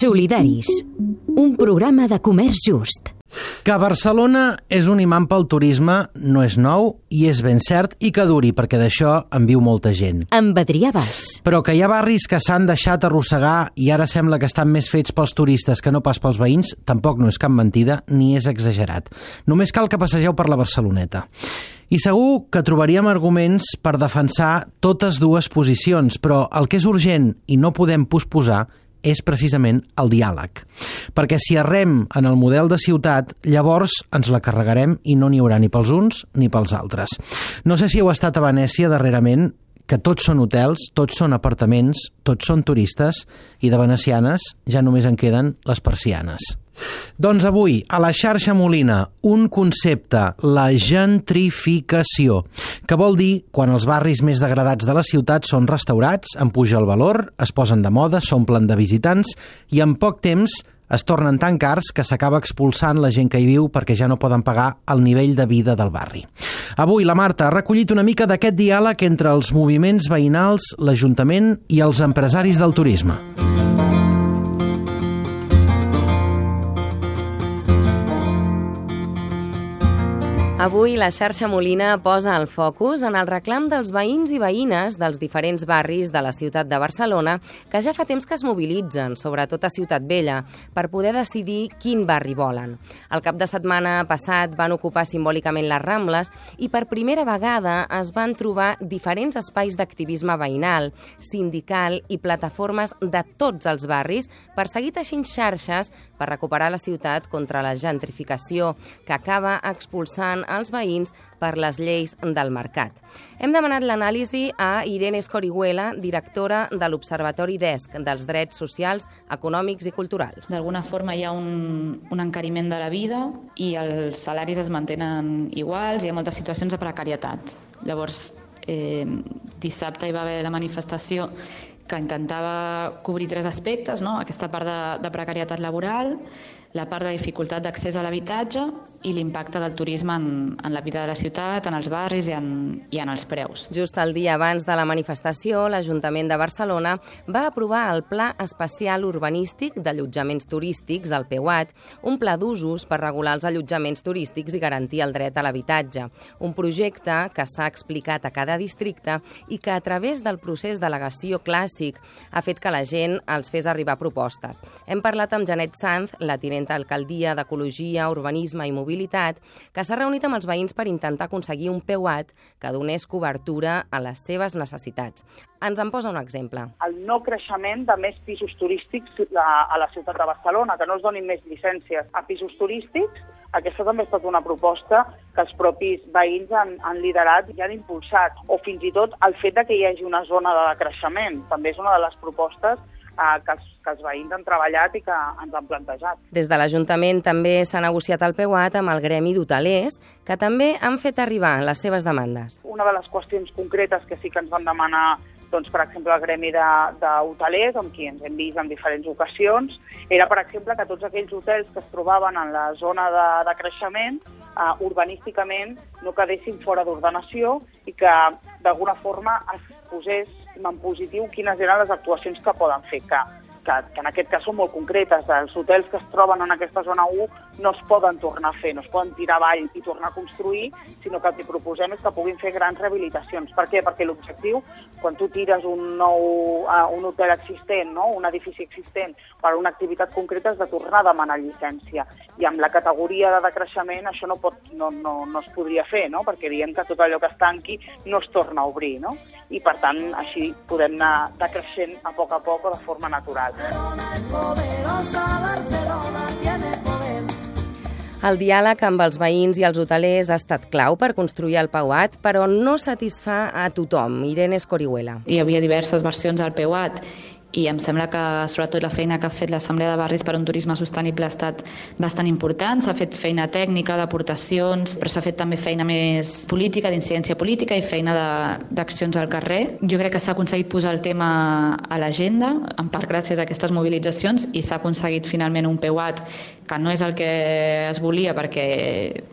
Solidaris, un programa de comerç just. Que Barcelona és un imant pel turisme no és nou i és ben cert i que duri, perquè d'això en viu molta gent. Amb Adrià Bas. Però que hi ha barris que s'han deixat arrossegar i ara sembla que estan més fets pels turistes que no pas pels veïns, tampoc no és cap mentida ni és exagerat. Només cal que passegeu per la Barceloneta. I segur que trobaríem arguments per defensar totes dues posicions, però el que és urgent i no podem posposar és precisament el diàleg. Perquè si errem en el model de ciutat, llavors ens la carregarem i no n'hi haurà ni pels uns ni pels altres. No sé si heu estat a Venècia darrerament, que tots són hotels, tots són apartaments, tots són turistes, i de venecianes ja només en queden les persianes. Doncs avui, a la xarxa Molina, un concepte, la gentrificació, que vol dir quan els barris més degradats de la ciutat són restaurats, en puja el valor, es posen de moda, s'omplen de visitants i en poc temps es tornen tan cars que s'acaba expulsant la gent que hi viu perquè ja no poden pagar el nivell de vida del barri. Avui la Marta ha recollit una mica d'aquest diàleg entre els moviments veïnals, l'Ajuntament i els empresaris del turisme. Avui la xarxa Molina posa el focus en el reclam dels veïns i veïnes dels diferents barris de la ciutat de Barcelona que ja fa temps que es mobilitzen, sobretot a Ciutat Vella, per poder decidir quin barri volen. El cap de setmana passat van ocupar simbòlicament les Rambles i per primera vegada es van trobar diferents espais d'activisme veïnal, sindical i plataformes de tots els barris per seguir teixint xarxes per recuperar la ciutat contra la gentrificació que acaba expulsant als veïns per les lleis del mercat. Hem demanat l'anàlisi a Irene Escorihuela, directora de l'Observatori DESC dels Drets Socials, Econòmics i Culturals. D'alguna forma hi ha un, un encariment de la vida i els salaris es mantenen iguals, hi ha moltes situacions de precarietat. Llavors, eh, dissabte hi va haver la manifestació que intentava cobrir tres aspectes, no? aquesta part de, de precarietat laboral, la part de dificultat d'accés a l'habitatge i l'impacte del turisme en, en la vida de la ciutat, en els barris i en, i en els preus. Just el dia abans de la manifestació, l'Ajuntament de Barcelona va aprovar el Pla Especial Urbanístic d'Allotjaments Turístics, el PEUAT, un pla d'usos per regular els allotjaments turístics i garantir el dret a l'habitatge. Un projecte que s'ha explicat a cada districte i que a través del procés d'al·legació clàssic ha fet que la gent els fes arribar propostes. Hem parlat amb Janet Sanz, la tinent d'Alcaldia d'Ecologia, Urbanisme i Mobilitat, que s'ha reunit amb els veïns per intentar aconseguir un PEUAT que donés cobertura a les seves necessitats. Ens en posa un exemple. el no creixement de més pisos turístics a, la ciutat de Barcelona, que no es donin més llicències a pisos turístics. Aquesta també ha estat una proposta que els propis veïns han, han liderat i han impulsat. O fins i tot el fet de que hi hagi una zona de creixement. També és una de les propostes que, els, que els veïns han treballat i que ens han plantejat. Des de l'Ajuntament també s'ha negociat el PEUAT amb el Gremi d'Hotelers, que també han fet arribar les seves demandes. Una de les qüestions concretes que sí que ens van demanar doncs, per exemple, el gremi d'hotelers, amb qui ens hem vist en diferents ocasions, era, per exemple, que tots aquells hotels que es trobaven en la zona de, de creixement, eh, urbanísticament, no quedessin fora d'ordenació i que, d'alguna forma, es posés en positiu quines eren les actuacions que poden fer, que, que, que en aquest cas són molt concretes. Els hotels que es troben en aquesta zona 1 no es poden tornar a fer, no es poden tirar avall i tornar a construir, sinó que el que proposem és que puguin fer grans rehabilitacions. Per què? Perquè l'objectiu, quan tu tires un nou uh, un hotel existent, no? un edifici existent, per una activitat concreta, has de tornar a demanar llicència. I amb la categoria de decreixement això no, pot, no, no, no es podria fer, no? perquè diem que tot allò que es tanqui no es torna a obrir. No? I, per tant, així podem anar decreixent a poc a poc o de forma natural. El diàleg amb els veïns i els hotelers ha estat clau per construir el PEUAT, però no satisfà a tothom. Irene Escorihuela. Hi havia diverses versions del PEUAT i em sembla que sobretot la feina que ha fet l'Assemblea de Barris per un turisme sostenible ha estat bastant important. S'ha fet feina tècnica, d'aportacions, però s'ha fet també feina més política, d'incidència política i feina d'accions al carrer. Jo crec que s'ha aconseguit posar el tema a l'agenda, en part gràcies a aquestes mobilitzacions, i s'ha aconseguit finalment un PEUAT que no és el que es volia perquè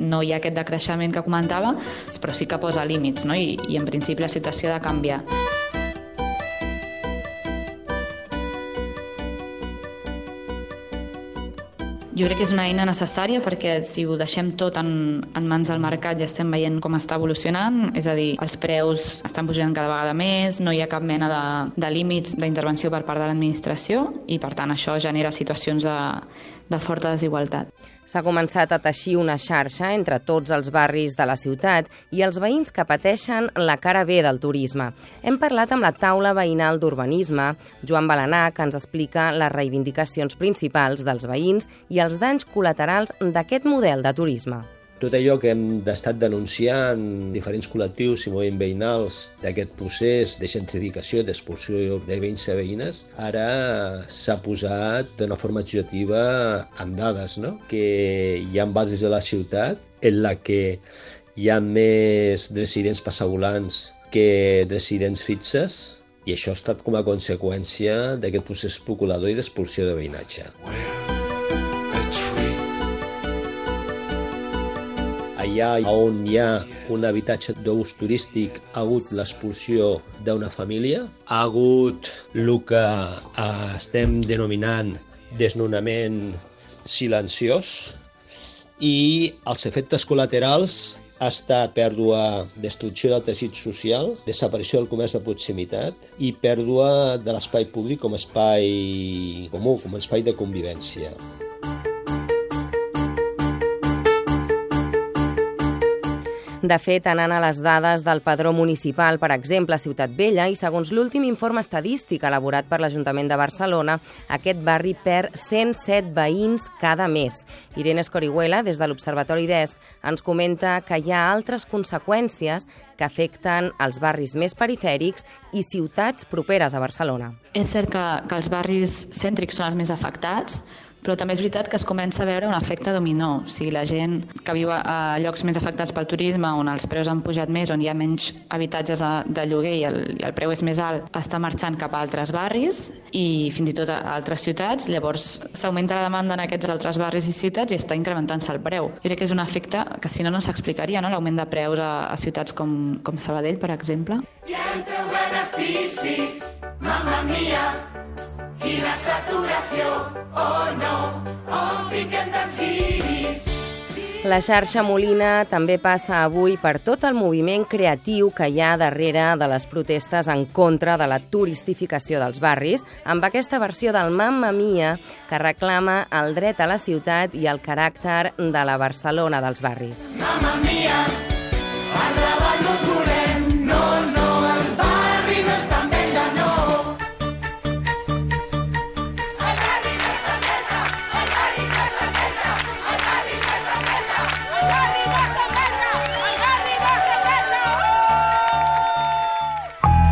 no hi ha aquest decreixement que comentava, però sí que posa límits, no? I, i en principi la situació ha de canviar. Jo crec que és una eina necessària perquè si ho deixem tot en, en mans del mercat ja estem veient com està evolucionant, és a dir, els preus estan pujant cada vegada més, no hi ha cap mena de, de límits d'intervenció per part de l'administració i per tant això genera situacions de, de forta desigualtat. S'ha començat a teixir una xarxa entre tots els barris de la ciutat i els veïns que pateixen la cara B del turisme. Hem parlat amb la taula veïnal d'urbanisme, Joan Balanà, que ens explica les reivindicacions principals dels veïns i els danys col·laterals d'aquest model de turisme. Tot allò que hem d'estat denunciant diferents col·lectius i moviments veïnals d'aquest procés de gentrificació, d'expulsió de veïns i veïnes, ara s'ha posat d'una forma adjectiva amb dades, no? que hi ha barris de la ciutat en la que hi ha més residents passavolants que residents fixes i això ha estat com a conseqüència d'aquest procés especulador i d'expulsió de veïnatge. Allà on hi ha un habitatge d'ús turístic ha hagut l'expulsió d'una família, ha hagut el que estem denominant desnonament silenciós i els efectes col·laterals ha estat pèrdua, destrucció del teixit social, desaparició del comerç de proximitat i pèrdua de l'espai públic com a espai comú, com a espai de convivència. De fet, anant a les dades del padró municipal, per exemple, a Ciutat Vella, i segons l'últim informe estadístic elaborat per l'Ajuntament de Barcelona, aquest barri perd 107 veïns cada mes. Irene Escorihuela, des de l'Observatori d'ESC, ens comenta que hi ha altres conseqüències que afecten els barris més perifèrics i ciutats properes a Barcelona. És cert que, que els barris cèntrics són els més afectats, però també és veritat que es comença a veure un efecte dominó. O sigui, la gent que viu a, llocs més afectats pel turisme, on els preus han pujat més, on hi ha menys habitatges de, lloguer i el, i el preu és més alt, està marxant cap a altres barris i fins i tot a altres ciutats. Llavors s'augmenta la demanda en aquests altres barris i ciutats i està incrementant-se el preu. Jo crec que és un efecte que si no no s'explicaria, no? l'augment de preus a, a ciutats com, com Sabadell, per exemple. La xarxa Molina també passa avui per tot el moviment creatiu que hi ha darrere de les protestes en contra de la turistificació dels barris, amb aquesta versió del Mamma Mia que reclama el dret a la ciutat i el caràcter de la Barcelona dels barris.